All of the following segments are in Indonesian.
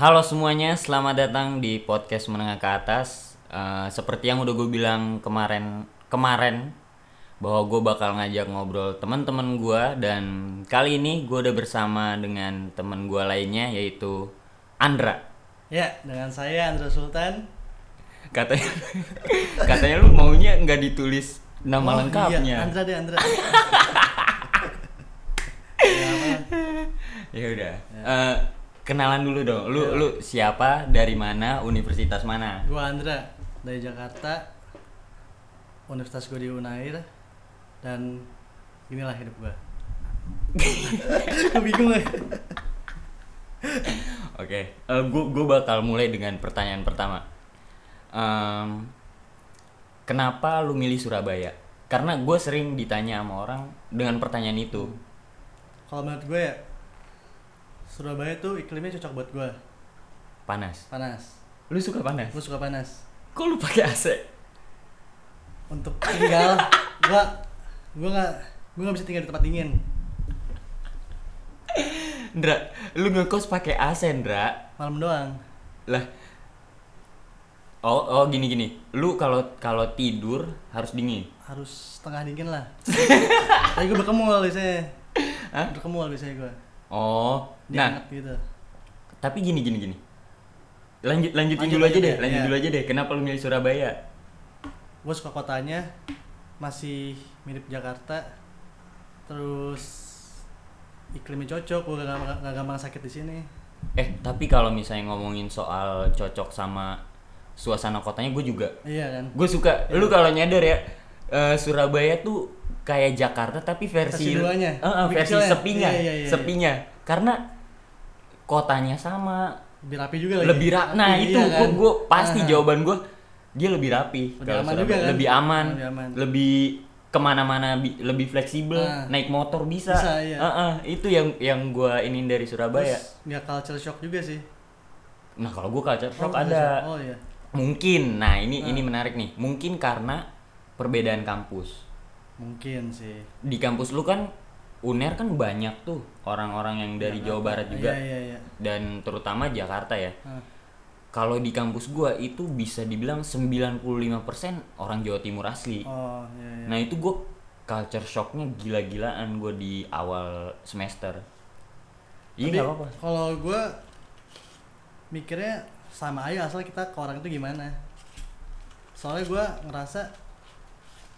Halo semuanya, selamat datang di podcast menengah ke atas. Eh, seperti yang udah gue bilang kemarin kemarin bahwa gue bakal ngajak ngobrol teman-teman gue dan kali ini gue udah bersama dengan teman gue lainnya yaitu Andra. Ya, dengan saya Andra Sultan. Katanya katanya lu maunya nggak ditulis nama Oh, lengkapnya. Iya, Andra deh, Andra. ya, apa? Ya udah. Eh, kenalan dulu dong. Lu lu siapa? Dari mana? Universitas mana? Gua Andra dari Jakarta. Universitas gue di Unair dan inilah hidup gua. Bingung ya. Oke, gue gue bakal mulai dengan pertanyaan pertama. Em, kenapa lu milih Surabaya? Karena gue sering ditanya sama orang dengan pertanyaan itu. Kalau menurut gue ya Surabaya tuh iklimnya cocok buat gua. Panas. Panas. Lu suka panas? Gue suka panas. Kok lu pakai AC? Untuk tinggal gua gua nggak gua nggak bisa tinggal di tempat dingin. Ndra, lu ngekos pakai AC, Ndra. Malam doang. Lah. Oh, oh gini gini. Lu kalau kalau tidur harus dingin. harus setengah dingin lah tapi gue berkemul biasanya Hah? berkemul biasanya gue Oh, nah, gitu tapi gini gini gini. Lanjut lanjutin Lanjut, dulu aja deh, ya, lanjut iya. dulu aja deh. Kenapa lu milih Surabaya? gue suka kotanya masih mirip Jakarta terus iklimnya cocok gue gak, gak, gak gampang sakit di sini Eh, tapi kalau misalnya ngomongin soal cocok sama suasana kotanya, gue juga. iya kan Gue suka. Lu kalau nyadar ya, eh, Surabaya tuh kayak Jakarta tapi versi, Versi duanya, eh, lebih versi ya? sepinya, Iya, iya, iya, sepinya. Karena kotanya sama, lebih rapi juga lagi lebih rapi. Nah Iya itu kan? gue pasti Ah. jawaban gue dia lebih rapi. Lebih aman juga kan? Lebih aman, Lebih aman. lebih ke mana-mana bi- lebih fleksibel, Ah. naik motor bisa. Bisa, iya. Eh, eh, itu yang yang gue inin dari Surabaya. terus nggak culture shock juga sih Nah kalau gue culture shock Oh, ada. oh iya Mungkin, nah ini Ah. ini menarik nih. Mungkin karena perbedaan kampus. Mungkin sih Di kampus lu kan UNER kan banyak tuh orang-orang yang dari Jawa Barat juga iya iya iya dan terutama Jakarta ya. Kalau di kampus gua itu bisa dibilang 95% orang Jawa Timur asli. oh iya iya Nah, itu gua culture shocknya gila-gilaan gua di awal semester. Iya Tapi nggak apa-apa. Kalau gue mikirnya sama aja asal kita ke orang itu gimana. Soalnya gue ngerasa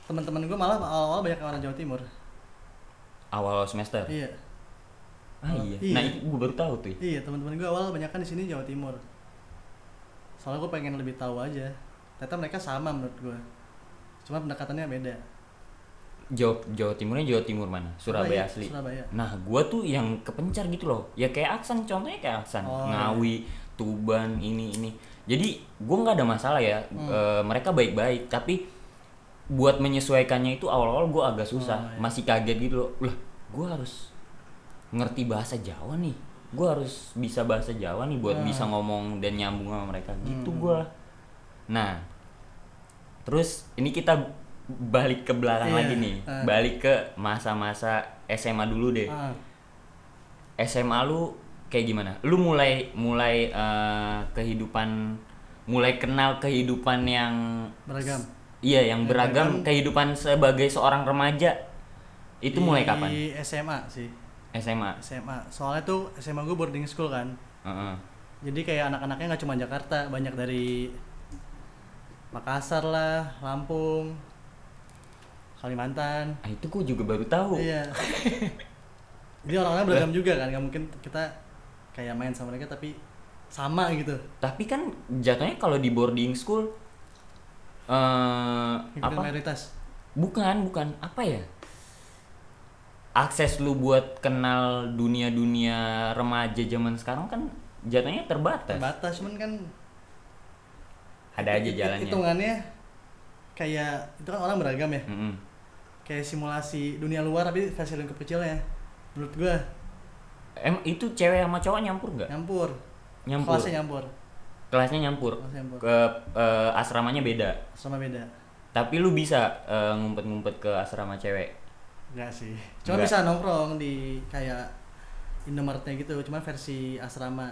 teman-teman gue malah awal-awal banyak orang Jawa Timur. Awal semester. Iya, Ah iya. Iya. Nah, itu gua baru tahu tuh. iya teman-teman gue awal banyak kan di sini Jawa Timur. Soalnya gue pengen lebih tahu aja. Ternyata mereka sama menurut gue. Cuma pendekatannya beda. Jawa Jawa Timurnya Jawa Timur mana? Surabaya asli. Surabaya. Nah, gua tuh yang kepencar gitu loh. Ya kayak Aksan, contohnya kayak Aksan, Oh, Ngawi, Tuban, ini ini. Jadi gua nggak ada masalah ya. Hmm. Eh, mereka baik-baik, tapi buat menyesuaikannya itu awal-awal gua agak susah. Oh, iya. Masih kaget gitu loh. Lah, gua harus ngerti bahasa Jawa nih. Gua harus bisa bahasa Jawa nih buat Hmm. bisa ngomong dan nyambung sama mereka. Gitu Hmm. gua. Nah, terus ini kita balik ke belakang Iya, lagi nih. ah. Balik ke masa-masa SMA dulu deh. Ah, SMA lu kayak gimana? Lu mulai mulai eh, kehidupan mulai kenal kehidupan yang beragam. Iya yang Yang beragam beragam. kehidupan sebagai seorang remaja. Itu mulai kapan? Di SMA sih. SMA. SMA. Soalnya tuh SMA gue boarding school kan. Heeh. Jadi kayak anak-anaknya nggak cuma Jakarta, banyak dari Makassar lah, Lampung, Kalimantan. Ah, itu gua juga baru tahu. Iya. Jadi orang-orang beragam juga kan, nggak mungkin kita kayak main sama mereka tapi sama gitu. Tapi kan jatuhnya kalau di boarding school eh Ngikutin apa? mayoritas. Bukan, bukan. Apa ya? Akses lu buat kenal dunia-dunia remaja zaman sekarang kan jatuhnya terbatas. Terbatas cuman kan Ada aja jalannya. Hitungannya kayak itu kan orang beragam ya. Mm-mm. Kayak simulasi dunia luar tapi versi lingkup kecilnya. Menurut gua Em itu cewek sama cowok nyampur nggak? nyampur. Nyampur. Kelasnya nyampur. Kelasnya nyampur. Kelasnya nyampur. Ke eh, asramanya beda. Sama beda. Tapi lu bisa eh, ngumpet-ngumpet ke asrama cewek. Enggak sih. Cuma bisa nongkrong di kayak Indomaretnya gitu, cuma versi asrama.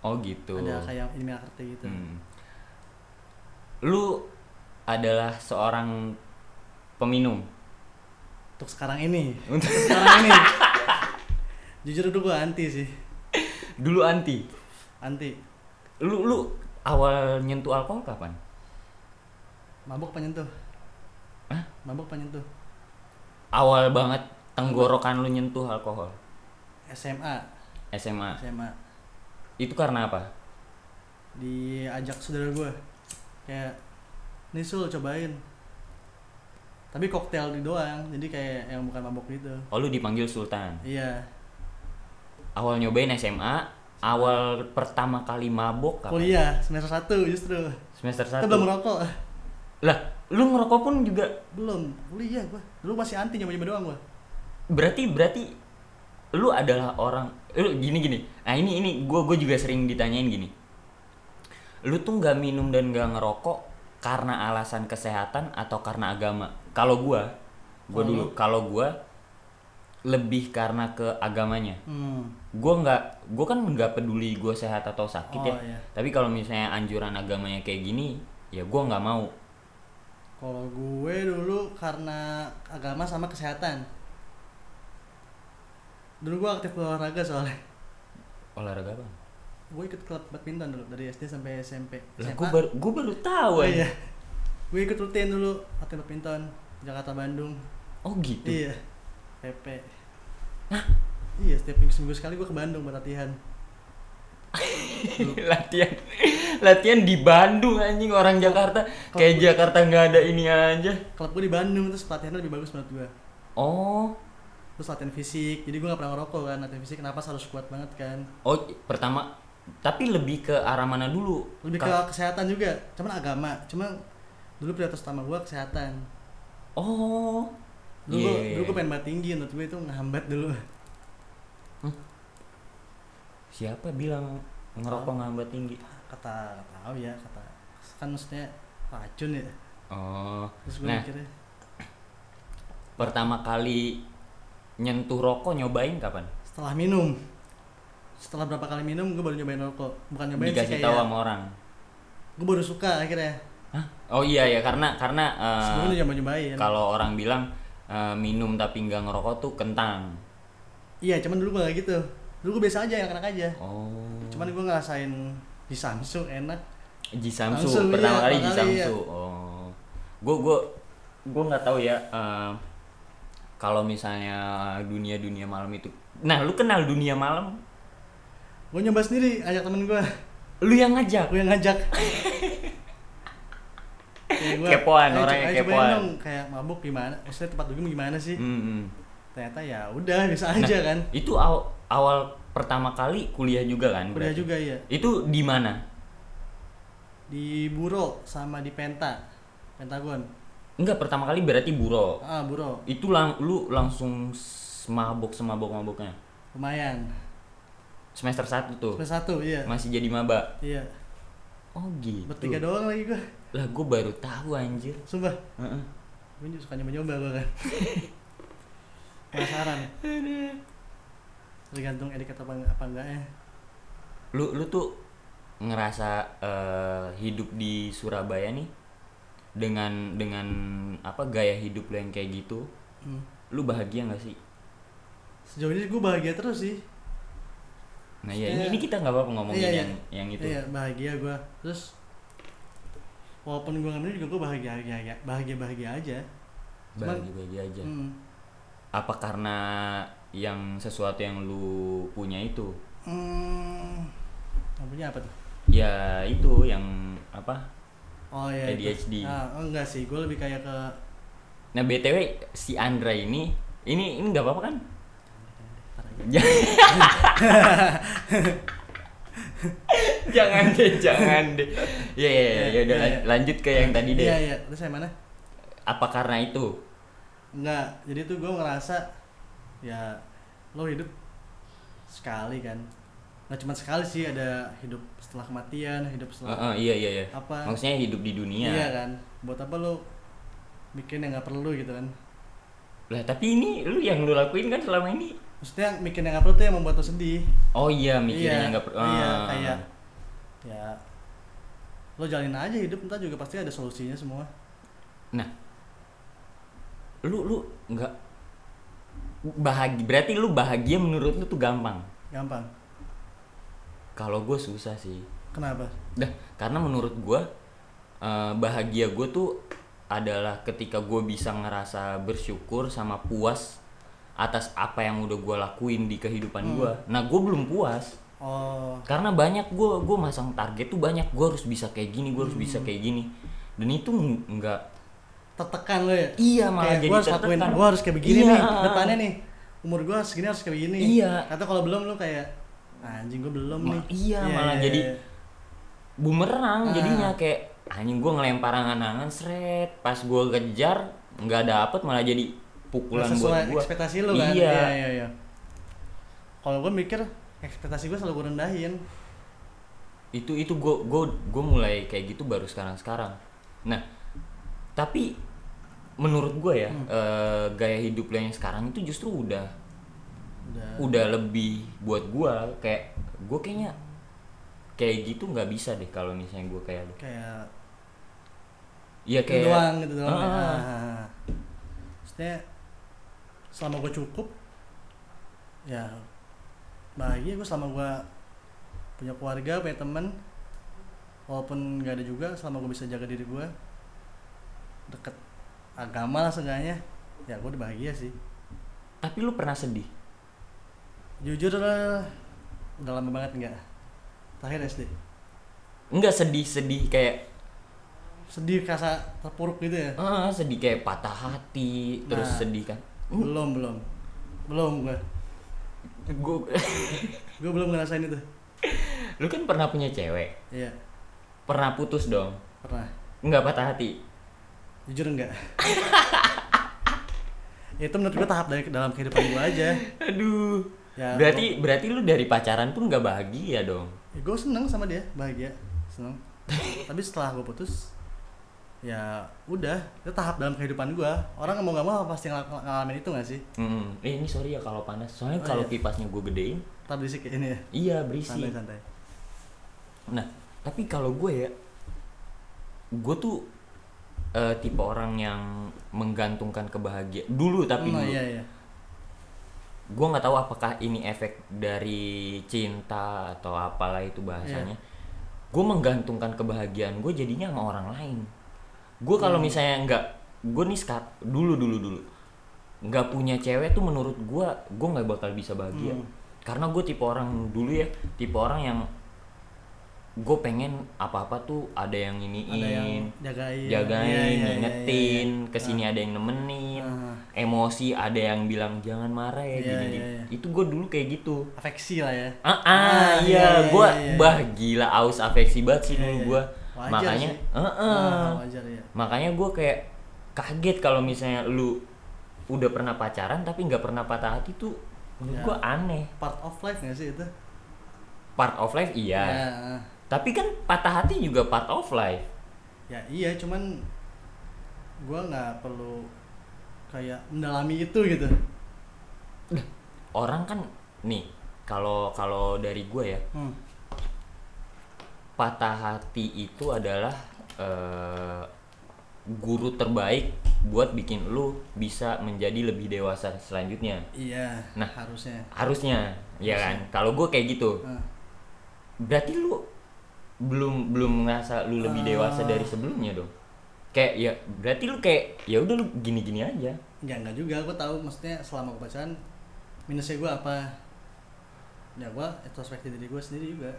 Oh gitu. ada kayak kartu gitu Hmm. Lu adalah seorang peminum. untuk sekarang ini Untuk untuk sekarang ini jujur dulu gue anti sih dulu anti. anti Lu lu awal nyentuh alkohol kapan? mabuk penyentuh Hah? mabuk penyentuh Awal banget tenggorokan lu nyentuh alkohol. SMA SMA. SMA Itu karena apa? diajak saudara gue kayak nih sul cobain tapi koktail di doang jadi kayak yang bukan mabok gitu Oh lu dipanggil Sultan. iya Awal nyobain SMA, awal pertama kali mabok kapan? kuliah semester 1 justru. Semester kita belum 1. merokok. Lah, lu ngerokok pun juga? Belum kuliah gua. Dulu masih anti nyoba nyoba doang gua? Berarti berarti lu adalah orang lu gini gini. Nah ini ini gue gue juga sering ditanyain gini. Lu tuh nggak minum dan nggak ngerokok karena alasan kesehatan atau karena agama? Kalau gue gue Kalau dulu. lu? kalau gue lebih karena ke agamanya. Hmm. gue nggak gue kan nggak peduli gue sehat atau sakit ya. Oh, iya. tapi kalau misalnya anjuran agamanya kayak gini ya gue nggak mau. Kalau gue dulu karena agama sama kesehatan. Dulu gua aktif olahraga soalnya. Olahraga apa? Gue ikut klub badminton dulu dari SD sampai SMP lah gue baru gue baru tahu oh, ya iya. Gue ikut rutin dulu latihan badminton Jakarta Bandung oh gitu? Iya PP iya setiap minggu seminggu sekali gue ke Bandung buat latihan. Latihan. Latihan di Bandung anjing orang Jakarta. kayak Jakarta nggak ada ini aja. Klub gue di Bandung terus pelatihannya lebih bagus menurut gue oh. Terus latihan fisik. Jadi gue gak pernah ngerokok kan. Latihan fisik kenapa harus kuat banget kan. Oh pertama tapi lebih ke arah mana dulu? Lebih ke kesehatan juga. Cuman agama. Cuman dulu prioritas utama gue kesehatan. Oh dulu iya, dulu gue pengen banget tinggi menurut gue itu ngehambat dulu. Siapa bilang ngerokok ngambat tinggi kata tahu ya kata kan maksudnya racun ya. Oh terus gue nah mikirnya. pertama kali nyentuh rokok nyobain kapan? Setelah minum. Setelah berapa kali minum gue baru nyobain rokok. Bukan nyobain sih dikasih kayak tahu sama orang? Gue baru suka akhirnya. Hah? oh iya ya karena karena eh, sebelumnya nyoba nyobain kalau orang bilang eh, minum tapi nggak ngerokok tuh kentang iya cuman dulu gue gak gitu dulu gue biasa aja yang enak aja oh cuman gue ngerasain di Samsung enak Ji Samsu Samsu, pertama iya, kali Ji pertama kali, Samsu. Oh. Gue gue gue nggak tahu ya eh, kalau misalnya dunia-dunia malam itu. Nah, lu kenal dunia malam? gue nyoba sendiri ajak temen gue Lu yang ngajak. gue yang ngajak Kayak gua, Kepoan, "Ayo, ayo cobain kepoan." dong, kayak mabuk gimana maksudnya tempat dugem gimana sih Hmm, hmm. ternyata ya udah biasa aja Nah, kan Itu awal, awal pertama kali kuliah juga kan? kuliah berarti? juga ya Itu di mana? di Buro sama di Penta Pentagon Enggak, pertama kali berarti buro. ah Buro Itu lang lu langsung semabok semabok maboknya. lumayan Semester 1 tuh. plus satu iya Masih jadi maba. iya Oh gitu. bertiga doang lagi gue Lah gue baru tahu anjir. sumpah Heeh. gue juga suka nyoba nyoba gue kan penasaran tergantung edik apa enggak apa enggaknya lu lu tuh ngerasa eh, hidup di Surabaya nih dengan dengan apa gaya hidup lu yang kayak gitu hmm. lu bahagia nggak sih sejauh ini gue bahagia terus sih nah ya Iya. ini, ini kita nggak apa-apa ngomongin Iya, iya. yang yang itu iya bahagia gue terus walaupun gue nggak minum juga gue bahagia bahagia bahagia bahagia aja cuman bahagia bahagia aja hmm, apa karena yang sesuatu yang lu punya itu hmm, yang punya apa tuh ya itu yang apa oh iya itu. ADHD. ah, oh, enggak sih gue lebih kayak ke nah btw si Andra ini ini ini nggak apa-apa kan. jangan deh jangan deh. Ya ya ya, udah Iya, lanjut ke yang tadi deh. Iya iya. Terus yang mana? Apa karena itu? Enggak, jadi tuh gue ngerasa ya lo hidup sekali kan. Nggak cuma sekali sih ada hidup setelah kematian hidup setelah Heeh, iya iya iya. apa. Maksudnya hidup di dunia. Iya kan. Buat apa lo bikin yang nggak perlu gitu kan? Lah tapi ini lu yang lu lakuin kan selama ini maksudnya bikin yang nggak perlu tuh yang membuat lo sedih. Oh iya mikirnya iya, nggak per- iya ah. kayak ya lo jalin aja hidup ntar juga pasti ada solusinya semua. Nah lu lu nggak bahagia berarti lu bahagia menurut lu tuh gampang? Gampang. Kalau gue susah sih. Kenapa? Dah karena menurut gue eh, bahagia gue tuh adalah ketika gue bisa ngerasa bersyukur sama puas atas apa yang udah gue lakuin di kehidupan gue nah gue belum puas. Oh. Karena banyak gue gue masang target tuh banyak. Gue harus bisa kayak gini gue harus bisa kayak gini. Dan itu ng- nggak tertekan lo ya? Iya, malah kayak jadi harus lakuin tertekan. gue harus kayak begini Iya. nih depannya nih. Umur gue segini harus kayak begini. Iya. atau kalau belum lo kayak anjing gue belum Ma- nih. iya, malah iya, jadi iya. bumerang Ah. jadinya. Kayak anjing gue ngelempar angan-angan seret pas gue kejar nggak dapet malah jadi pukulan Nggak buat gue ekspektasi lo kan iya, iya iya, iya. kalau gue mikir ekspektasi gue selalu gue rendahin itu itu gue gue gue mulai kayak gitu baru sekarang sekarang nah tapi menurut gue ya Hmm. eh, gaya hidup lo yang sekarang itu justru udah udah udah lebih buat gue kayak gue kayaknya kayak gitu nggak bisa deh kalau misalnya gue kayak lo kayak iya gitu kayak doang gitu doang ya. Ah. Ah. maksudnya selama gue cukup ya bahagia gue selama gue punya keluarga punya temen. Walaupun nggak ada juga selama gue bisa jaga diri gue deket agama lah seenggaknya ya gue udah bahagia sih. Tapi lu pernah sedih? Jujur lah udah lama banget enggak terakhir SD Enggak sedih sedih kayak sedih kasa terpuruk gitu ya? Ah sedih kayak patah hati terus Nah. sedih kan belum belum. Belum gue gue gue belum ngerasain itu. Lu kan pernah punya cewek? Iya. Pernah putus dong? Pernah. Nggak patah hati? Jujur enggak itu menurut gue tahap dari dalam kehidupan gue aja. Aduh. Ya, berarti berarti lu dari pacaran pun nggak bahagia dong? Ya, gue seneng sama dia bahagia. Seneng. Tapi setelah gue putus ya udah itu tahap dalam kehidupan gue orang mau nggak mau pasti ngal- ngalamin itu gak sih Hmm, eh, ini sorry ya kalau panas soalnya Oh, kalau iya. kipasnya gue gedein tak berisik kayak ini ya iya berisi santai santai Nah, tapi kalau gue ya, gue tuh eh, tipe orang yang menggantungkan kebahagiaan dulu tapi oh, dulu. iya iya Gue nggak tahu apakah ini efek dari cinta atau apalah itu bahasanya. Iya. Gue menggantungkan kebahagiaan gue jadinya sama orang lain. Gue kalau Hmm. misalnya nggak, gue nih sekat dulu dulu dulu nggak punya cewek tuh menurut gue, gue nggak bakal bisa bahagia. Hmm. Karena gue tipe orang dulu ya, tipe orang yang gue pengen apa-apa tuh ada yang iniin, ada yang jagain jagain, Iya, iya, iya, ngingetin, iya, iya. ke sini ada yang nemenin, Ah. emosi ada yang bilang jangan marah ya Iya, gini, gini. iya. Itu gue dulu kayak gitu. afeksi lah ya Ah, ah, Ah, iya, iya, iya, gue iya, iya. bah gila aus afeksi banget sih Iya, dulu iya. gue. Wajar Makanya, sih. eh. Ah, wajar ya makanya gue kayak kaget kalau misalnya lu udah pernah pacaran tapi nggak pernah patah hati tuh menurut Ya. gue aneh. part of life gak sih itu Part of life iya, ya, tapi kan patah hati juga part of life. ya iya cuman gua nggak perlu kayak mendalami itu gitu Orang kan nih kalau kalau dari gue ya hmm. Patah hati itu adalah eh, guru terbaik buat bikin lu bisa menjadi lebih dewasa selanjutnya. iya Nah. harusnya Harusnya, ya kan? Kalau gue kayak gitu, Ah. berarti lu belum belum ngerasa lu lebih dewasa Ah. dari sebelumnya dong. Kayak ya berarti lu kayak ya udah lu gini-gini aja. ya enggak juga gua tahu maksudnya selama gua pacaran minusnya gua apa ya gua introspeksi diri gua sendiri juga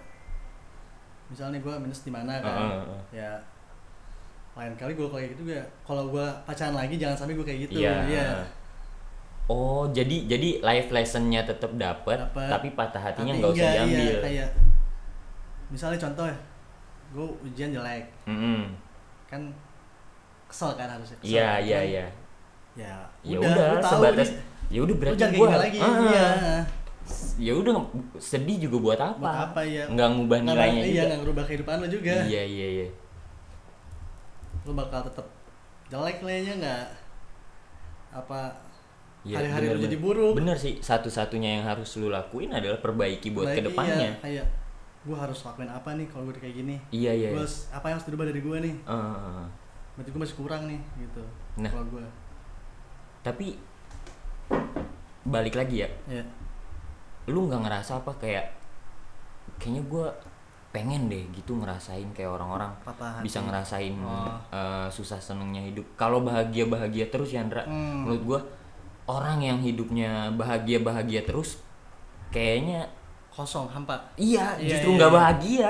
misalnya gua minus di mana kan Heeh, heeh. ya lain kali gua kayak gitu ya kalau gua pacaran lagi jangan sampai gua kayak gitu Iya. iya Oh, jadi jadi life lessonnya tetap dapat, tapi patah hatinya nggak usah enggak, diambil. iya, kayak misalnya contoh ya gue ujian jelek Mm-mm. kan kesel kan harusnya kesel. Iya, iya, Cuman, iya. ya Ya udah, sebatas ya udah berarti gini lagi Ah, iya ya udah sedih juga buat apa? buat apa ya Nggak ngubah nilainya iya juga. nggak ngerubah kehidupan lo juga Iya iya iya. lu bakal tetap jelek nilainya nggak apa Iya, hari-hari bener, jadi bener. buruk Bener sih, satu-satunya yang harus lu lakuin adalah perbaiki buat Baik, ke depannya. iya, kayak gue harus lakuin apa nih kalau gue kayak gini iya iya gue harus- apa yang harus dirubah dari gue nih Eh, berarti gue masih kurang nih gitu Nah. kalau gue tapi balik lagi ya ya lu nggak ngerasa apa kayak kayaknya gue pengen deh gitu ngerasain kayak orang-orang bisa ngerasain Oh. eh, susah senengnya hidup kalau bahagia bahagia terus ya Andra Hmm. menurut gue orang yang hidupnya bahagia bahagia terus kayaknya kosong hampa iya Iya, justru iya, nggak iya. bahagia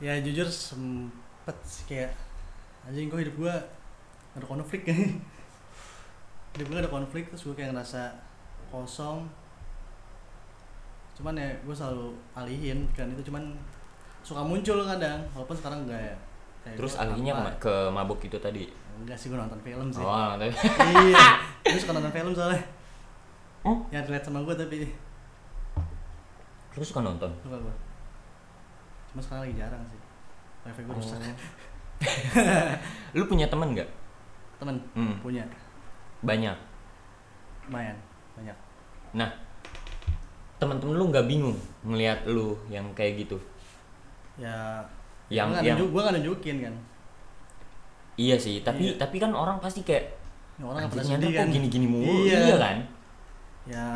ya jujur sempet sih kayak anjing gue hidup gue ada konflik hidup gue ada konflik terus gue kayak ngerasa kosong cuman ya gue selalu alihin kan itu cuman suka muncul kadang walaupun sekarang enggak ya. Kayak terus alihnya apa- ke, ke mabuk itu tadi? Enggak sih gue nonton film sih. Oh tapi iya gue suka nonton film soalnya. Hmm? yang relate sama gue tapi. Lu suka nonton? Suka gue cuma sekarang lagi jarang sih. Wifi gue rusak. Oh. lu punya temen nggak? Temen? Hmm. punya. Banyak? Lumayan banyak. Nah temen-temen lu nggak bingung ngelihat lu yang kayak gitu? Ya Yang- gue yang- nunjuk, gua gak nunjukin kan. Iya sih tapi Iya. tapi kan orang pasti kayak Ini orang gak "Anjir, pernah sedih kan. gini-gini mulu. Iya. iya kan? Ya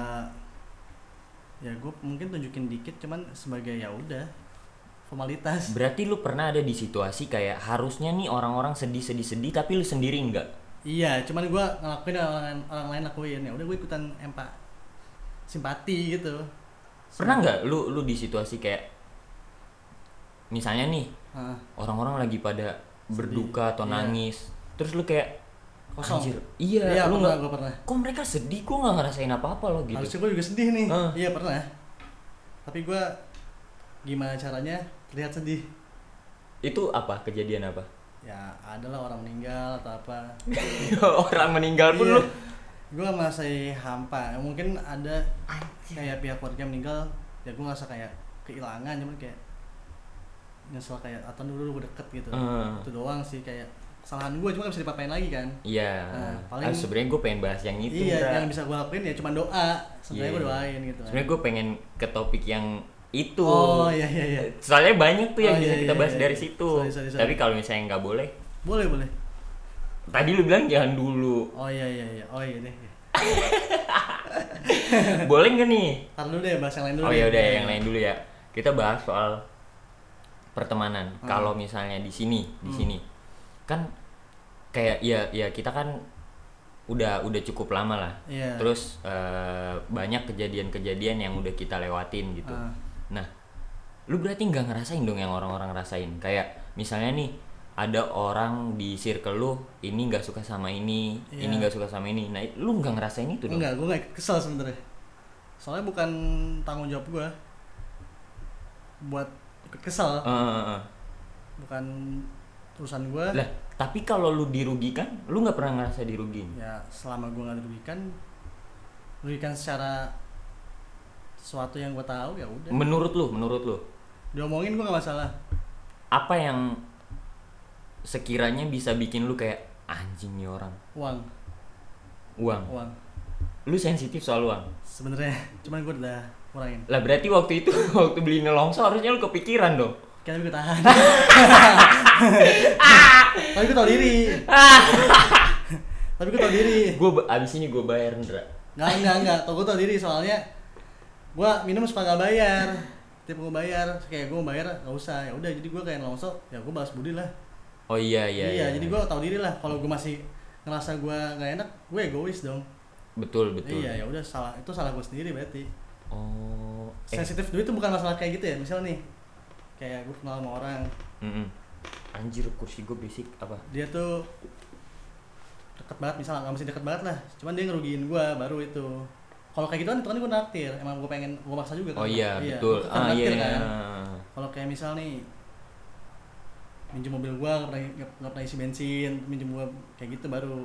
ya gue mungkin tunjukin dikit cuman sebagai ya udah formalitas. Berarti lu pernah ada di situasi kayak harusnya nih orang-orang sedih sedih sedih tapi lu sendiri enggak iya cuman gue ngelakuin orang, orang lain lakuin. Ya udah gue ikutan empa simpati gitu. Pernah nggak lu lu di situasi kayak misalnya nih orang-orang lagi pada berduka atau Iya. nangis terus lu kayak Kosong. anjir iya, iya lu nggak gue pernah. kok mereka sedih? Kok nggak ngerasain apa-apa lo gitu. Harusnya gue juga sedih nih. Ah. iya pernah tapi gue gimana caranya terlihat sedih. Itu apa? Kejadian apa? Ya adalah orang meninggal atau apa. Orang meninggal pun Iya. lu gue masih hampa mungkin ada kayak pihak keluarga meninggal ya gue ngerasa kayak kehilangan cuman kayak nyesel kayak atau dulu gue deket gitu Eh. itu doang sih kayak kesalahan gue cuma gak bisa dipapain lagi kan Iya. Nah, paling paling- sebenarnya gue pengen bahas yang itu. iya yang bisa gue lakuin ya cuma doa sebenarnya Iya. gue doain gitu kan. Sebenarnya gue pengen ke topik yang itu. oh iya iya iya Soalnya banyak tuh yang Oh, bisa iya, kita iya, bahas iya. dari situ. Sorry, sorry, sorry. Tapi kalau misalnya nggak boleh, boleh boleh tadi lu bilang jangan dulu. oh iya iya iya oh iya deh boleh nggak nih? Ntar dulu deh bahas yang lain dulu Oh ya udah yang lain dulu ya. Kita bahas soal pertemanan. Hmm. Kalau misalnya di sini, di Hmm. sini kan kayak ya ya kita kan udah udah cukup lama lah. Iya. Terus eh, banyak kejadian-kejadian yang udah kita lewatin gitu. Ah. Nah, lu berarti nggak ngerasain dong yang orang-orang rasain. Kayak misalnya nih ada orang di circle lu ini nggak suka sama ini, Iya. ini nggak suka sama ini. Nah, lu nggak ngerasain itu dong? enggak gue gak kesel sebenernya soalnya bukan tanggung jawab gue buat kesel Eh, eh, eh. bukan urusan gue Lah, tapi kalau lu dirugikan, lu nggak pernah ngerasa dirugiin. ya selama gue nggak dirugikan merugikan secara sesuatu yang gue tahu ya udah Menurut lu, menurut lu, diomongin gue nggak masalah apa yang sekiranya bisa bikin lu kayak anjing nih orang? uang Uang. uang Lu sensitif soal uang. sebenarnya cuman gue udah kurangin Lah berarti waktu itu waktu beli nelongso harusnya lu kepikiran dong. kan gue tahan tapi gue tau diri tapi gue tau diri Gue abis ini gue bayar Ndra. nggak nggak nggak tau gue tau diri soalnya gue minum suka nggak bayar tiap gue bayar kayak gue bayar nggak usah ya udah jadi gue kayak nelongso ya gue balas budi lah Oh iya iya. iya, jadi gue tau diri lah kalau gue masih ngerasa gue nggak enak gue egois dong betul betul. iya ya udah salah itu salah gue sendiri berarti Oh. Eh. sensitif duit itu bukan masalah kayak gitu ya misal nih kayak gue kenal sama orang mm-mm. Anjir kursi gue berisik apa? dia tuh deket banget misal nggak mesti deket banget lah cuman dia ngerugiin gue baru itu kalau kayak gitu kan itu kan gue naktir emang gue pengen gue maksa juga kan Oh iya, betul. gua kan Ah iya. naktir iya. kan. kalau kayak misal nih minjem mobil gua nggak pernah nggak pernah isi bensin minjem gua kayak gitu baru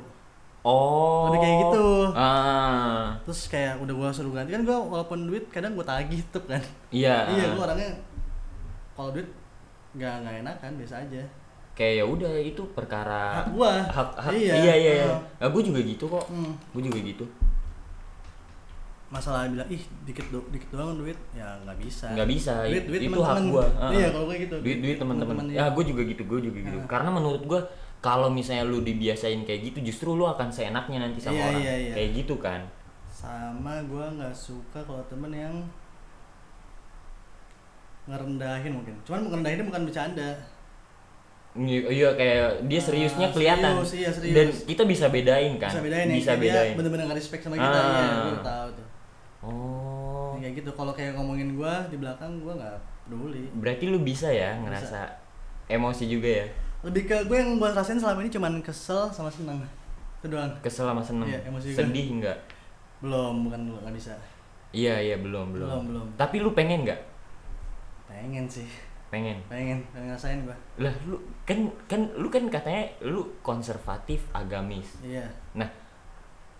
Oh. Lebih kayak gitu. Ah. terus kayak udah gua suruh ganti kan gua walaupun duit kadang gua tagih tuh kan Iya. iya gua orangnya kalau duit nggak nggak enak kan biasa aja Kayak ya udah itu perkara hak gua hak, hak iya iya iya. iya. Ah. Ah, gue juga gitu kok. Hmm. Gue juga gitu. Masalah bilang ih dikit do dikit doang duit. Ya nggak bisa. Nggak bisa duit duit itu hak gua. Heeh. iya kalau kayak gitu. Duit duit teman-teman ya. ya gue juga gitu gue juga gitu. Ah. karena menurut gue kalau misalnya lu dibiasain kayak gitu justru lu akan seenaknya nanti sama Iya, orang. iya, iya. kayak gitu kan. Sama gua nggak suka kalau temen yang ngerendahin mungkin. Cuman ngerendahinnya bukan bercanda. Iya iya, kayak dia Ah, seriusnya kelihatan. serius, iya, serius. dan kita bisa bedain kan. Bisa bedain ya bisa dia bedain. bener-bener nggak respect sama kita Ah. ya gue tahu tuh oh. Ya, kayak gitu kalau kayak ngomongin gua di belakang gua nggak peduli. Berarti lu bisa ya ngerasa emosi juga ya? Lebih ke gue yang gua rasain selama ini cuman kesel sama senang itu doang. Kesel sama seneng? Iya, emosi juga. sedih enggak belum bukan nggak bisa. Iya iya belum belum. Belum, belum. tapi lu pengen nggak? Pengen sih. Pengen? Pengen pengen ngerasain gua. Lah lu kan kan lu kan katanya lu konservatif agamis. Iya. Nah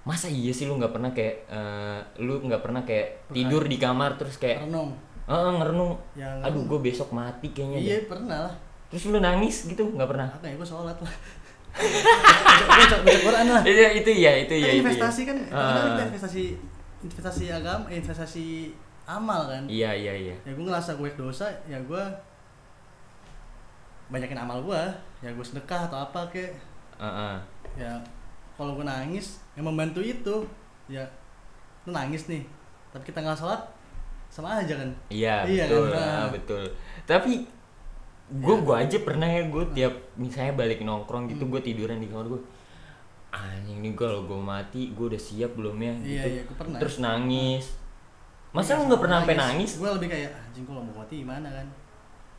masa iya sih lu nggak pernah kayak eh, lu nggak pernah kayak Pernah. tidur di kamar terus kayak renung. Eh ngerenung. Yang aduh gue besok mati kayaknya iya deh. pernah lah. Terus lu nangis gitu? Nggak pernah? Apa ya gua sholat lah. Baca, Quran lah. Itu itu ya itu ya itu investasi ya. kan kita investasi investasi agama investasi amal kan. Iya iya iya. Ya gue ngerasa gue dosa ya gue banyakin amal gue ya gue sedekah atau apa kek. Heeh. ya kalau gue nangis yang membantu itu ya lu nangis nih tapi kita nggak sholat sama aja kan? Iya Iya betul. kan? ah, Nah. betul. Tapi gue Ya. gue aja pernah ya gue tiap misalnya balik nongkrong gitu gue tiduran di kamar gue anjing nih kalau gue mati gue udah siap belum ya? Iya gitu. iya gue pernah. Terus nangis. Masa Iya, lu nggak pernah sampai nangis. gue lebih kayak anjing kalau mau mati? Gimana kan?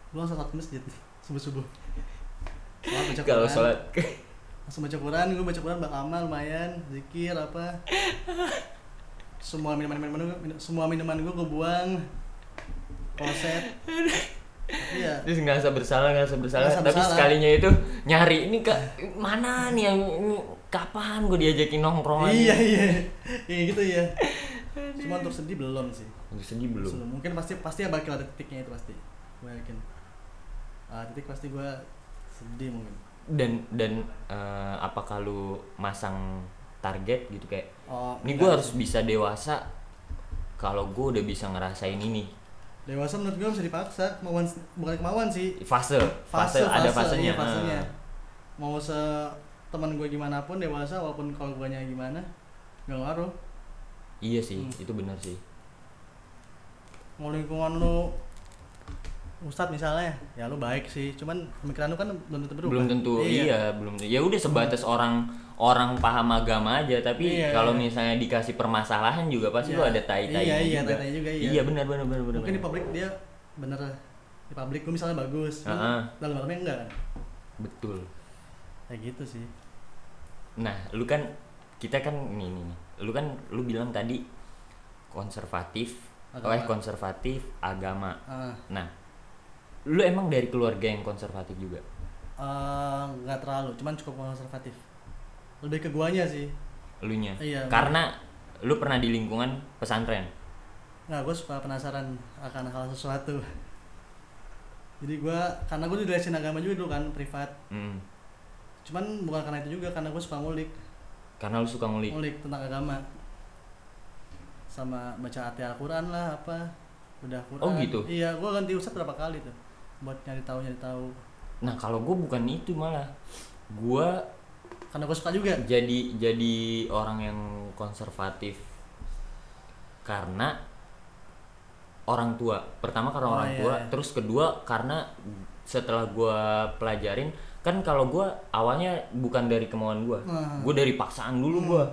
Gue langsung sholat masjid subuh subuh kalau sholat langsung baca Quran gue baca Quran beramal lumayan zikir apa. Semua minuman minuman gue semua minuman gue gue buang. Kloset. Tapi ya terus ngerasa bersalah ngerasa bersalah. Ngerasa tapi bersalah. sekalinya itu nyari ini ke mana nih yang ini, kapan gue diajakin nongkrong? Iya iya. Iya gitu ya cuma untuk sedih belum sih. Untuk sedih belum. Belum. mungkin pasti pasti bakal ada titiknya itu pasti. Gue yakin. Ah, titik pasti gue sedih mungkin dan dan eh, apakah lu masang target gitu kayak oh ini gue harus bisa dewasa kalau gue udah bisa ngerasain ini dewasa menurut gue bisa dipaksa kemauan bukan kemauan sih fase fase, ada fasenya iya, fasenya. Ah. mau se teman gue gimana pun dewasa walaupun kalau gue gimana gak ngaruh iya sih Hmm. itu benar sih mau lingkungan lu Ustadz misalnya ya lu baik sih cuman pemikiran lu kan belum tentu berubah belum tentu iya, belum tentu. ya udah sebatas orang orang paham agama aja tapi Iya, kalau iya. misalnya dikasih permasalahan juga pasti Iya. lu ada tai tai Iya, iya, juga juga, iya. iya benar benar benar benar mungkin di publik dia bener di publik gue misalnya bagus cuman Ah. dalam dalamnya enggak kan betul kayak gitu sih nah lu kan kita kan ini nih nih. lu kan lu bilang tadi konservatif Agama. eh konservatif agama Ah, nah lu emang dari keluarga yang konservatif juga? Eh, nggak terlalu cuman cukup konservatif. Lebih ke guanya sih. Elunya? Iya, karena lu pernah di lingkungan pesantren? Nggak gue suka penasaran akan hal sesuatu. Jadi gue karena gue dijelasin agama juga dulu kan privat. Hmm. cuman bukan karena itu juga karena gue suka ngulik. Karena lu suka ngulik? Ngulik tentang agama. Sama baca arti Al-Quran lah apa. Bedah Quran. Oh, gitu? iya gue ganti ustadz berapa kali tuh buat nyari tahu nyari tahu. Nah kalau gue bukan itu malah. Gue karena gue suka juga. jadi jadi orang yang konservatif. Karena orang tua. Pertama karena Oh, orang iya, tua iya. terus kedua karena setelah gua pelajarin kan kalau gua awalnya bukan dari kemauan gua. Hmm. gua dari paksaan dulu gua.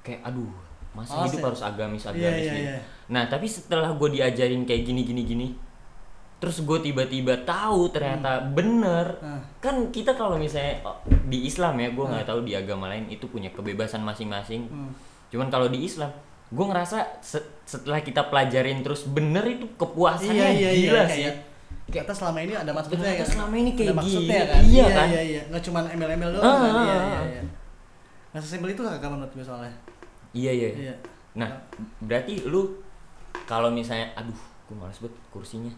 Kayak aduh masa Males hidup ya? harus agamis agamis iya gitu. iya. Nah tapi setelah gua diajarin kayak gini gini gini terus gue tiba-tiba tahu ternyata bener. Ah. kan kita kalau misalnya oh, di Islam ya gue Hmm. nggak tahu di agama lain itu punya kebebasan masing-masing. Hmm. cuman kalau di Islam gue ngerasa se- setelah kita pelajarin terus bener itu kepuasannya iya iya iya gila kayak sih. ternyata selama ini ada maksudnya Ternyata kan selama ini kayak ada maksudnya gini. kan? Iya iya kan? iya iya. Nggak cuma embel-embel doang Ah, kan? ah, iya ah, iya ah. iya. Nggak sesimpel itu agama menurut gue soalnya. Iya iya. Iya. Nah berarti lu kalau misalnya aduh gue males banget kursinya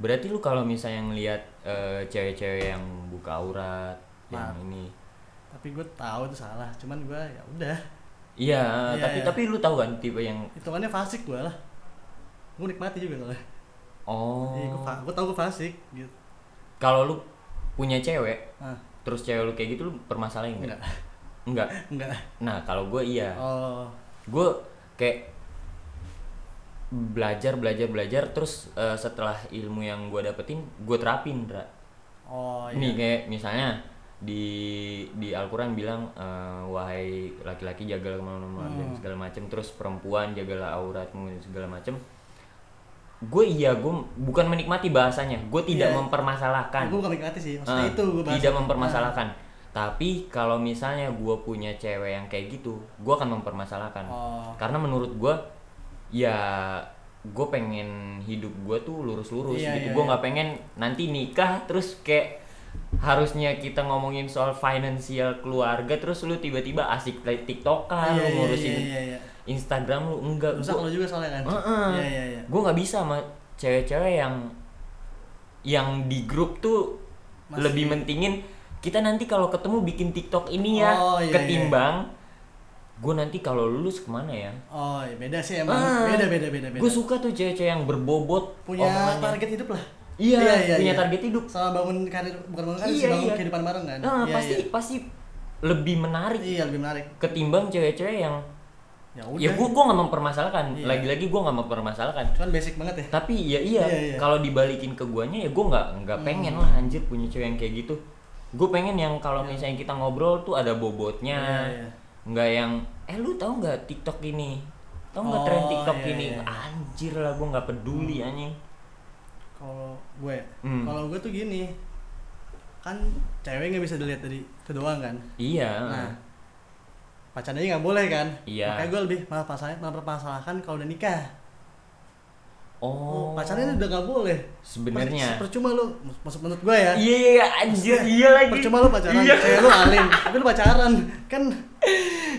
berarti lu kalau misalnya ngelihat eh, cewek-cewek yang buka aurat yang Maaf. ini tapi gue tahu itu salah cuman gue ya udah Iya, Iya, tapi iya. tapi lu tahu kan tipe yang hitungannya fasik gue lah gue nikmati juga soalnya oh. Iya, gue fa- gue tau gue fasik gitu Kalau lu punya cewek, ah terus cewek lu kayak gitu lu permasalahin enggak enggak? Enggak. enggak Nah, kalau gue iya. oh gue kayak belajar belajar belajar terus eh, setelah ilmu yang gue dapetin gue terapin Dra. oh nih iya kayak misalnya di di Al-Quran bilang eh, wahai laki-laki jagalah dan Hmm. segala macem terus perempuan jagalah auratmu dan segala macem gue iya gue bukan menikmati bahasanya gue tidak Iya. mempermasalahkan. Gue bukan nikmati sih maksudnya Ah, itu gue tidak mempermasalahkan. Tapi kalau misalnya gue punya cewek yang kayak gitu gue akan mempermasalahkan. Oh. Karena menurut gue ya gue pengen hidup gue tuh lurus-lurus Iya, gitu iya, gue iya. nggak pengen nanti nikah terus kayak harusnya kita ngomongin soal finansial keluarga terus lu tiba-tiba asik play tiktokan iya, lu iya, ngurusin iya, iya, iya. instagram lu enggak rusak lo juga soalnya kan Heeh. iya iya iya gue nggak bisa sama cewek-cewek yang yang di grup tuh Masih- lebih mentingin kita nanti kalau ketemu bikin tiktok ini ya Oh, iya, ketimbang gue nanti kalau lulus ke mana ya oh iya, beda sih emang Ah, beda beda beda beda Gue suka tuh cewek-cewek yang berbobot punya omongannya. target hidup lah Iya, punya target hidup. sama bangun karir bukan bangun karir Iya, sih bangun iya. kehidupan bareng kan Nah, iya, pasti iya. pasti lebih menarik iya lebih menarik ketimbang cewek-cewek yang ya udah ya gue gue nggak mempermasalahkan. Iya. Lagi-lagi gue nggak mempermasalahkan. cuman basic banget ya Tapi ya iya, Iya, iya. kalau dibalikin ke guanya ya gue nggak nggak pengen lah anjir punya cewek yang kayak gitu. Gue pengen yang kalau misalnya kita ngobrol tuh ada bobotnya, Iya, iya. Nggak yang eh lu tahu nggak TikTok ini, tahu nggak tren Oh, TikTok iya, ini, iya. anjir lah gue nggak peduli anjing. kalau gue Hmm. kalau gue tuh gini kan cewek nggak bisa dilihat dari itu doang kan Iya. nah pacarnya nggak boleh kan Iya. makanya gue lebih malah masalah mempermasalahkan kalau udah nikah Oh, pacarnya udah nggak boleh sebenarnya. Percuma lu maksud menurut gue ya Iya, iya, anjir, iya lagi. percuma lu pacaran Iya. cewek lu alim tapi lu pacaran kan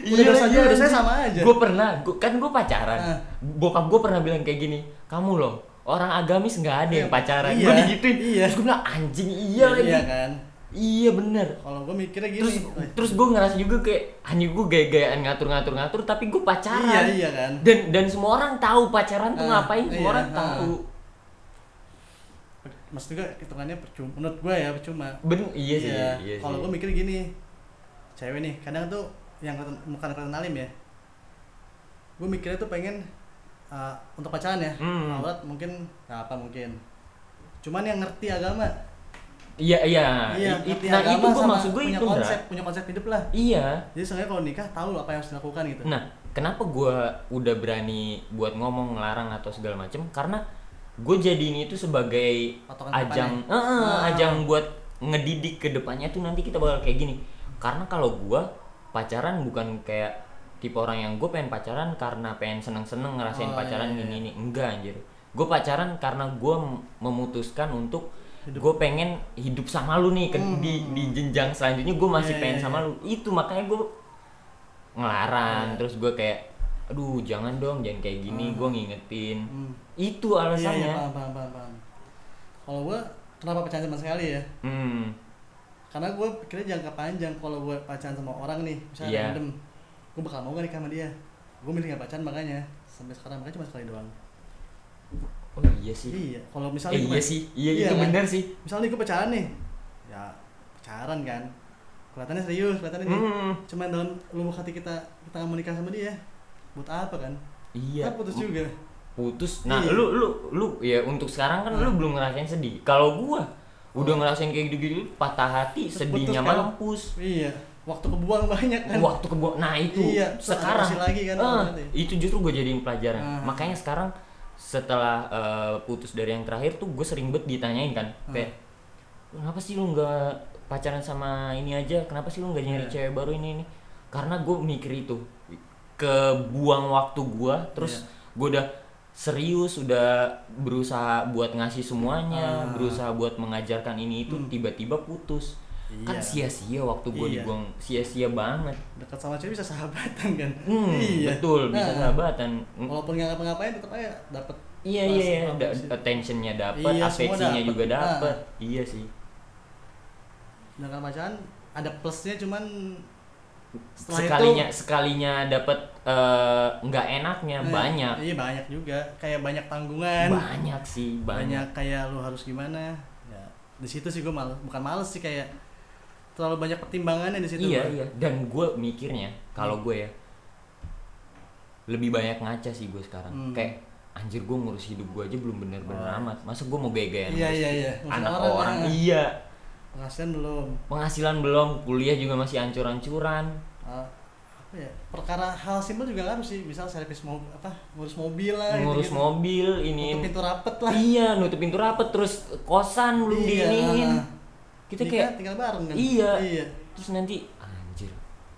udah dosa lagi, juga dosanya anjir. sama aja Gue pernah, gua, kan gue pacaran. Ah. Bokap gue pernah bilang kayak gini, kamu loh orang agamis nggak ada yang Iya, pacaran. iya, gue digituin. iya. Terus gue bilang anjing iya lagi. iya kan Iya bener. kalau gue mikirnya gini Terus "Wih, terus gue ngerasa juga kayak anjing gue gaya-gayaan ngatur-ngatur-ngatur tapi gue pacaran. iya iya kan Dan dan semua orang tahu pacaran tuh Ah, ngapain, semua iya, orang ah. tahu. maksud juga hitungannya percuma menurut gue ya percuma Ben iya sih, iya, kalau sih. gue mikir gini cewek nih kadang tuh yang kelihatan- bukan alim ya gue mikirnya tuh pengen uh, untuk pacaran ya Hmm. aurat mungkin nggak apa mungkin cuman yang ngerti agama Iya iya. iya I- i- ngerti nah itu gue maksud gue punya itu konsep punya konsep hidup lah Iya. jadi sebenarnya kalau nikah tahu apa yang harus dilakukan gitu Nah, kenapa gue udah berani buat ngomong ngelarang atau segala macem? Karena gue jadiin itu sebagai Patokan ajang, depannya. eh, eh, Ah. ajang buat ngedidik ke depannya tuh nanti kita bakal kayak gini. Karena kalau gue pacaran bukan kayak tipe orang yang gue pengen pacaran karena pengen seneng-seneng ngerasain Oh, pacaran iya, iya. gini ini enggak anjir. Gue pacaran karena gue memutuskan untuk gue pengen hidup sama lu nih ke- di di jenjang selanjutnya gue masih Hmm. Iya, pengen iya, sama iya. lu itu makanya gue ngelarang Iya. terus gue kayak aduh jangan dong jangan kayak gini Hmm. gue ngingetin Hmm. itu iya iya alasannya paham paham paham, paham. kalau gue kenapa pacaran sama sekali ya hmm karena gue pikirnya jangka panjang kalau gue pacaran sama orang nih misalnya Iya. random gue bakal mau gak nikah sama dia gue milih gak pacaran makanya sampai sekarang makanya cuma sekali doang oh iya sih. Iya kalau eh, misalnya iya gua- sih. Iya, Iya itu kan? bener sih. Misalnya gue pacaran nih ya pacaran kan. Kelihatannya serius kelihatannya nih hmm. cuman dalam lubuk hati kita kita mau nikah sama dia buat apa kan? Iya. Kan putus juga. putus. Nah Iya. lu lu lu ya untuk sekarang kan lu Hmm. belum ngerasain sedih. Kalau gua udah ngerasain kayak gitu-gitu patah hati Terus sedihnya kan? mampus. Iya. Waktu kebuang banyak kan? Waktu kebuang. Nah itu Iya, sekarang. lagi kan, eh, berarti. itu justru gue jadiin pelajaran. Ah. makanya sekarang setelah eh, putus dari yang terakhir tuh gue sering banget ditanyain kan Ah. kayak kenapa sih lu nggak pacaran sama ini aja kenapa sih lu nggak nyari Iya. cewek baru ini ini karena gue mikir itu kebuang waktu gue terus Iya. gue udah serius udah berusaha buat ngasih semuanya Ah. berusaha buat mengajarkan ini itu Hmm. tiba-tiba putus kan Iya. sia-sia waktu gue Iya. dibuang. Sia-sia banget. Dekat sama cewek bisa sahabatan kan? Hmm, iya. betul bisa Nah, sahabatan. walaupun nggak ngapa-ngapain tetap aja dapat Iya iya iya, da- attentionnya dapat, Iya, afeksinya juga dapat. Nah. Iya sih. sedangkan pacaran ada plusnya cuman Setelah sekalinya sekalinya dapat eh, nggak enaknya Eh, banyak. iya banyak juga. Kayak banyak tanggungan. Banyak sih banyak. Banyak kayak lu harus gimana. Ya di situ sih gue males bukan males sih kayak terlalu banyak pertimbangannya di situ iya gua. iya dan gue mikirnya kalau Hmm. gue ya lebih banyak ngaca sih gue sekarang Hmm. kayak anjir gue ngurus hidup gue aja belum bener-bener Oh. amat masa gue mau gaya-gayan Iya, iya, iya. Anak orang, orang, ah. iya penghasilan belum penghasilan belum kuliah juga masih ancur-ancuran Ah, apa ya perkara hal simpel juga ngaruh sih misal servis mobil apa ngurus mobil lah ngurus gitu-gitu. mobil ini Tutup pintu rapet lah iya nutup pintu rapet terus kosan belum Iya. diiniin kita Nikah kayak tinggal bareng kan? Iya. Iya. Terus nanti anjir.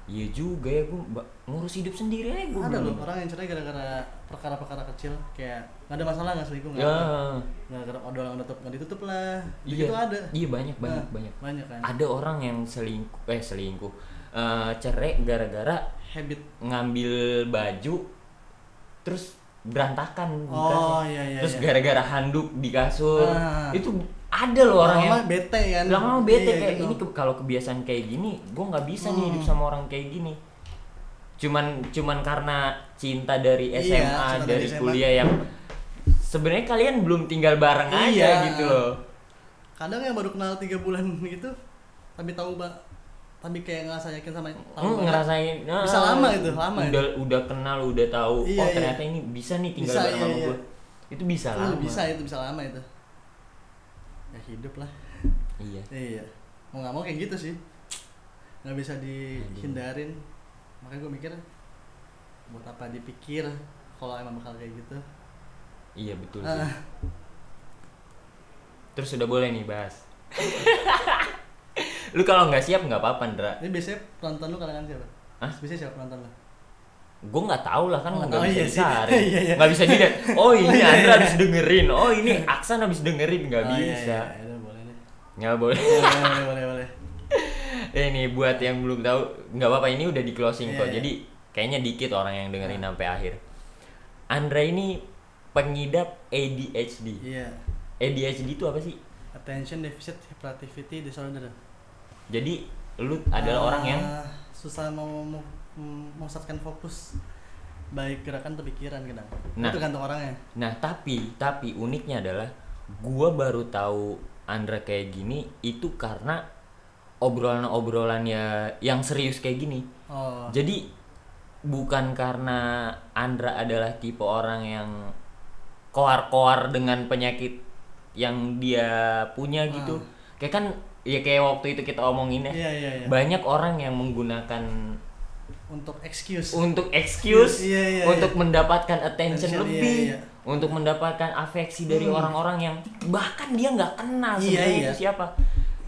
Iya juga ya gue ngurus hidup sendiri aja gue ada loh orang yang cerai gara-gara perkara-perkara kecil kayak nggak ada masalah nggak selingkuh nggak ya apa. gara-gara odol nggak tutup nggak ditutup lah. Iya. itu ada. Iya banyak banyak Nah, banyak banyak. kan. Ada orang yang selingkuh eh selingkuh. Eh, cerai gara-gara habit. ngambil baju terus berantakan oh iya iya terus iya. gara-gara handuk di kasur. Ah. itu ada loh orang yang bete kan lama bete Iya, kayak gitu. ini ke- kalau kebiasaan kayak gini gue nggak bisa nih Hmm. hidup sama orang kayak gini cuman cuman karena cinta dari Iya, SMA cinta dari dari SMA. kuliah yang sebenarnya kalian belum tinggal bareng aja Iya. gitu loh kadang yang baru kenal tiga bulan gitu tapi tahu mbak tapi kayak ngerasa yakin sama tahu Hmm, ngerasain Bisa ah, lama itu, lama udah udah kenal udah tahu Iya, oh iya. ternyata ini bisa nih tinggal Bisa, bareng iya, sama iya. gue itu bisa Itu lama bisa itu bisa lama itu ya hidup lah. Iya. Iya. Mau nggak mau kayak gitu sih. Nggak bisa dihindarin. Makanya gue mikir buat apa dipikir kalau emang bakal kayak gitu? Iya betul sih. ah, terus sudah boleh nih bahas. Lu kalau nggak siap nggak apa-apa Ndra. Ini biasanya penonton lu kalangan siapa? Hah? biasanya siapa penonton lu gue nggak tahu lah kan Oh, nggak oh, bisa iya sih. dicari. Iya, iya. nggak bisa dilihat. Oh ini iya, Andra iya. habis dengerin. Oh ini Aksan habis dengerin. Nggak Oh, iya, bisa. iya, iya, boleh deh nggak boleh. Boleh boleh boleh, boleh. eh ini buat yang belum tahu nggak apa-apa ini udah di closing Iya, kok. iya. jadi kayaknya dikit orang yang dengerin sampai akhir. Andra ini pengidap ADHD iya. ADHD itu apa sih? Attention deficit hyperactivity disorder. Jadi lu adalah Ah, orang yang susah mau- memusatkan fokus baik gerakan atau pikiran kadang Nah. itu tergantung orangnya Nah tapi tapi uniknya adalah gua baru tahu Andra kayak gini itu karena obrolan-obrolan ya yang serius kayak gini. oh Jadi bukan karena Andra adalah tipe orang yang koar-koar dengan penyakit yang dia punya gitu. Kayak kan ya kayak waktu itu kita omongin ya. iya iya iya Banyak orang yang menggunakan untuk excuse. Untuk excuse Iya, iya, untuk mendapatkan attention Attention, lebih iya, iya. untuk mendapatkan afeksi dari Hmm. orang-orang yang bahkan dia nggak kenal Iya, sebenarnya iya. itu siapa.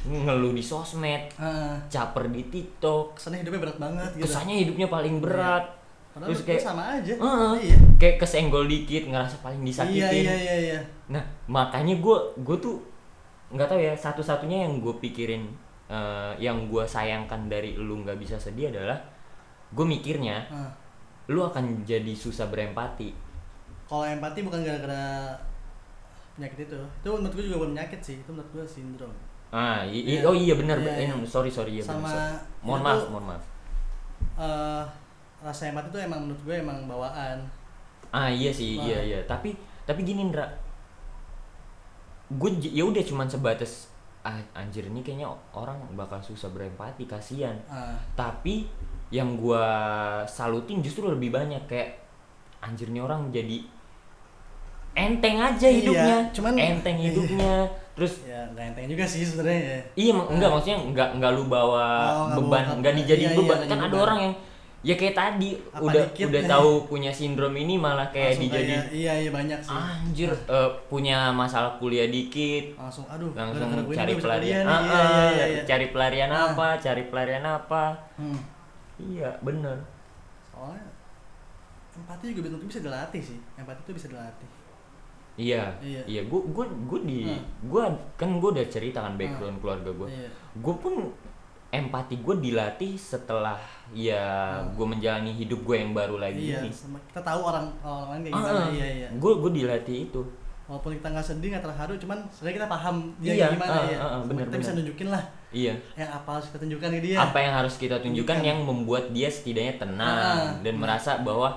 Ngeluh di sosmed Ah, caper di TikTok. Kesannya hidupnya berat banget gitu. Kesannya hidupnya paling berat. Padahal terus kayak sama aja. Heeh. iya. Kayak kesenggol dikit ngerasa paling disakitin. iya iya iya. Iya nah makanya gue gue tuh nggak tahu ya satu-satunya yang gue pikirin eh, yang gue sayangkan dari lu nggak bisa sedih adalah gue mikirnya Ah, lu akan jadi susah berempati kalau empati bukan gara-gara penyakit itu itu menurut gue juga bukan penyakit sih itu menurut gue sindrom ah i- Iya. oh iya benar Iya, benar. iya. sorry sorry iya benar sama sorry. mohon maaf tuh, mohon maaf eh, rasa empati itu emang menurut gue emang bawaan ah iya sih Wah. iya iya tapi tapi gini Ndra gue ya udah cuman sebatas ah, anjir ini kayaknya orang bakal susah berempati kasihan. Ah, tapi yang gua salutin justru lebih banyak kayak anjir nih orang jadi enteng aja Iya, hidupnya. cuman- enteng iya. hidupnya. Terus ya nggak enteng juga sih sebenarnya ya. iya enggak maksudnya enggak enggak lu bawa Oh, beban enggak dijadiin iya, iya, beban. nggak kan ada beban. orang yang ya kayak tadi Apa udah dikit, udah eh. tahu punya sindrom ini malah kayak Langsung dijadi kayak- iya iya banyak sih anjir eh, punya masalah kuliah dikit langsung aduh langsung gara-gara gue ini cari pelarian nih. Ah, iya, iya, iya, iya. cari pelarian Ah. apa cari pelarian apa Hmm. iya bener soalnya empati juga betul bisa dilatih sih empati itu bisa dilatih Iya, Iya. iya, gue gue gue di Hmm. gue kan gue udah cerita kan background keluarga gue, iya gue pun empati gue dilatih setelah ya gue menjalani hidup gue yang baru lagi iya ini. sama kita tahu orang orang lain kayak Ah, gimana ah. iya iya Gue gue dilatih itu. walaupun kita nggak sedih nggak terharu cuman sebenarnya kita paham dia Iya, gimana ah, ya ah, ah, bener, kita bisa bener. nunjukin lah iya yang apa harus kita tunjukkan ke dia apa yang harus kita tunjukkan Tunjukkan. yang membuat dia setidaknya tenang Ah, dan merasa bahwa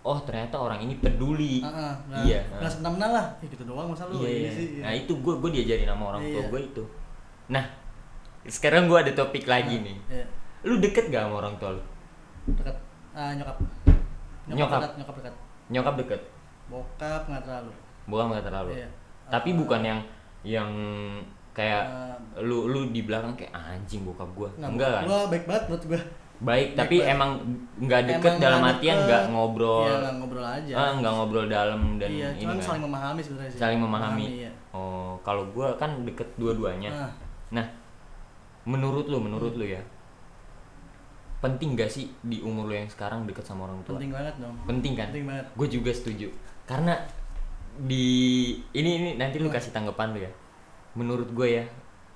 oh ternyata orang ini peduli Ah, ah, nggak- Iya, nggak ah. semena-mena lah ya gitu doang masa lu iya, iya. sih ya. nah itu gue gue diajarin sama orang tua Iya. gue itu nah sekarang gue ada topik lagi nih. Iya, lu deket gak sama orang tua lu? Dekat ah, nyokap. Nyokap. dekat, nyokap dekat. Nyokap deket? Bokap nggak terlalu. Bukan nggak terlalu? Iya. tapi Ah, bukan yang yang kayak ah, lu lu di belakang kayak anjing bokap gue nggak, enggak kan? gua baik banget menurut gua. Baik tapi banget. emang nggak deket Emang dalam artian deket. nggak ngobrol. Iya, nggak ngobrol aja. Ah nggak ngobrol dalam dan iya ini cuman kan. saling memahami sebenarnya sih. Saling memahami. iya. oh kalau gue kan deket dua-duanya. Ah, nah menurut lu menurut lu ya penting gak sih di umur lu yang sekarang deket sama orang tua? Penting banget dong. Penting kan? Penting banget. Gue juga setuju. Karena di ini ini nanti lu Hmm. kasih tanggapan lu ya. Menurut gue ya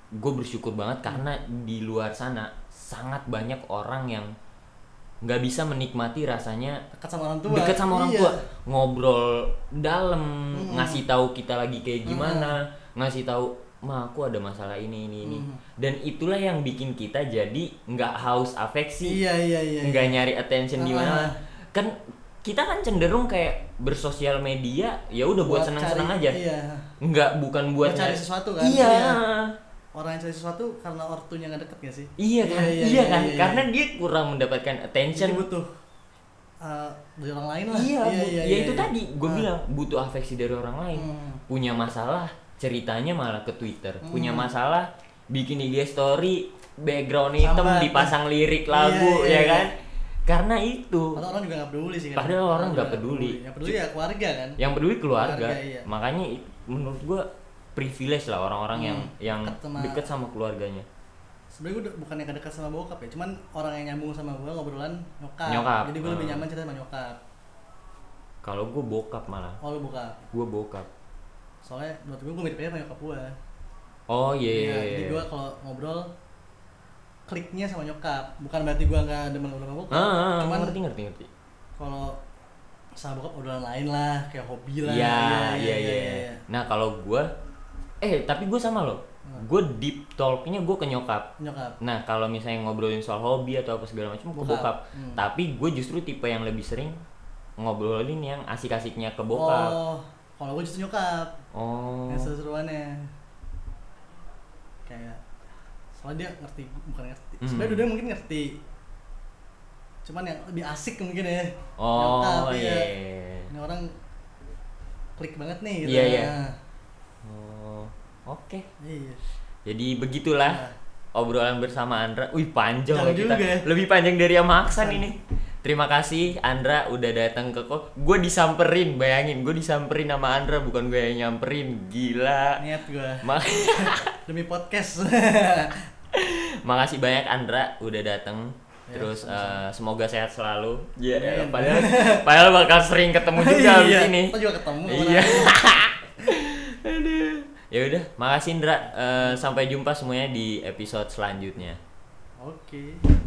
gue bersyukur banget karena di luar sana sangat banyak orang yang nggak bisa menikmati rasanya dekat sama orang tua. deket sama orang Iya. tua. Ngobrol dalam Mm-mm. ngasih tahu kita lagi kayak gimana ngasih tahu ma aku ada masalah ini ini ini Mm. dan itulah yang bikin kita jadi nggak haus afeksi iya iya iya nggak nyari attention di mana Ah. kan kita kan cenderung kayak bersosial media ya udah buat senang-senang cari- aja iya nggak bukan buat Buat cari nyari- sesuatu kan? iya Iya. orang yang cari sesuatu karena ortunya nggak deket gak sih iya kan Iya, iya, iya, kan iya, iya. karena dia kurang mendapatkan jadi attention butuh uh, dari orang lain lah iya, bu- ya itu iya. tadi gue Ah. bilang butuh afeksi dari orang lain Hmm. punya masalah ceritanya malah ke Twitter punya Hmm. masalah bikin IG story background hitam Sambat. dipasang lirik lagu Iya, iya, ya iya. kan karena itu Padahal orang juga nggak peduli sih kan Padahal orang nggak juga peduli. yang peduli ya keluarga kan yang peduli keluarga, Keluarga, iya. makanya menurut gua privilege lah orang-orang yang Hmm, yang deket sama- deket sama keluarganya sebenarnya gue bukan yang dekat sama bokap ya cuman orang yang nyambung sama gue ngobrolan nyokap, Nyokap. jadi gue lebih Hmm. nyaman cerita sama nyokap kalau gua bokap malah oh lu bokap gua bokap soalnya menurut gue gue mirip aja sama nyokap gue oh iya Iya, iya jadi iya. gue kalau ngobrol kliknya sama nyokap bukan berarti gue nggak demen sama bokap ah, ah, cuman ngerti ngerti ngerti kalau sama bokap obrolan lain lah kayak hobi lah iya iya iya nah kalau gua eh tapi gua sama lo Hmm. gua deep talknya gua ke nyokap nyokap Nah, kalau misalnya ngobrolin soal hobi atau apa segala macam ke Bokap. bokap. Hmm. Tapi gue justru tipe yang lebih sering ngobrolin yang asik-asiknya ke bokap. oh kalau gue justru nyokap Oh. yang seru-seruannya kayak soalnya dia ngerti bukan ngerti Hmm. sebenarnya dia mungkin ngerti cuman yang lebih asik mungkin ya Oh, Nyokap, iya. ini orang klik banget nih gitu Iya, iya. Nah, Oh, oke. iya Jadi begitulah Nah. obrolan bersama Andra. Wih, panjang loh kita. juga ya. Lebih panjang dari yang Maksan ini. Terima kasih Andra udah datang ke kok. Gue disamperin, bayangin gue disamperin sama Andra bukan gue yang nyamperin. Gila. niat gue Ma- demi podcast Makasih banyak Andra udah datang. Ya, Terus sama-sama. eh, semoga sehat selalu. Iya, Amin. padahal padahal bakal sering ketemu juga di iya, sini. kita juga ketemu Iya. Aduh. Ya udah, makasih Indra. Eh, sampai jumpa semuanya di episode selanjutnya. oke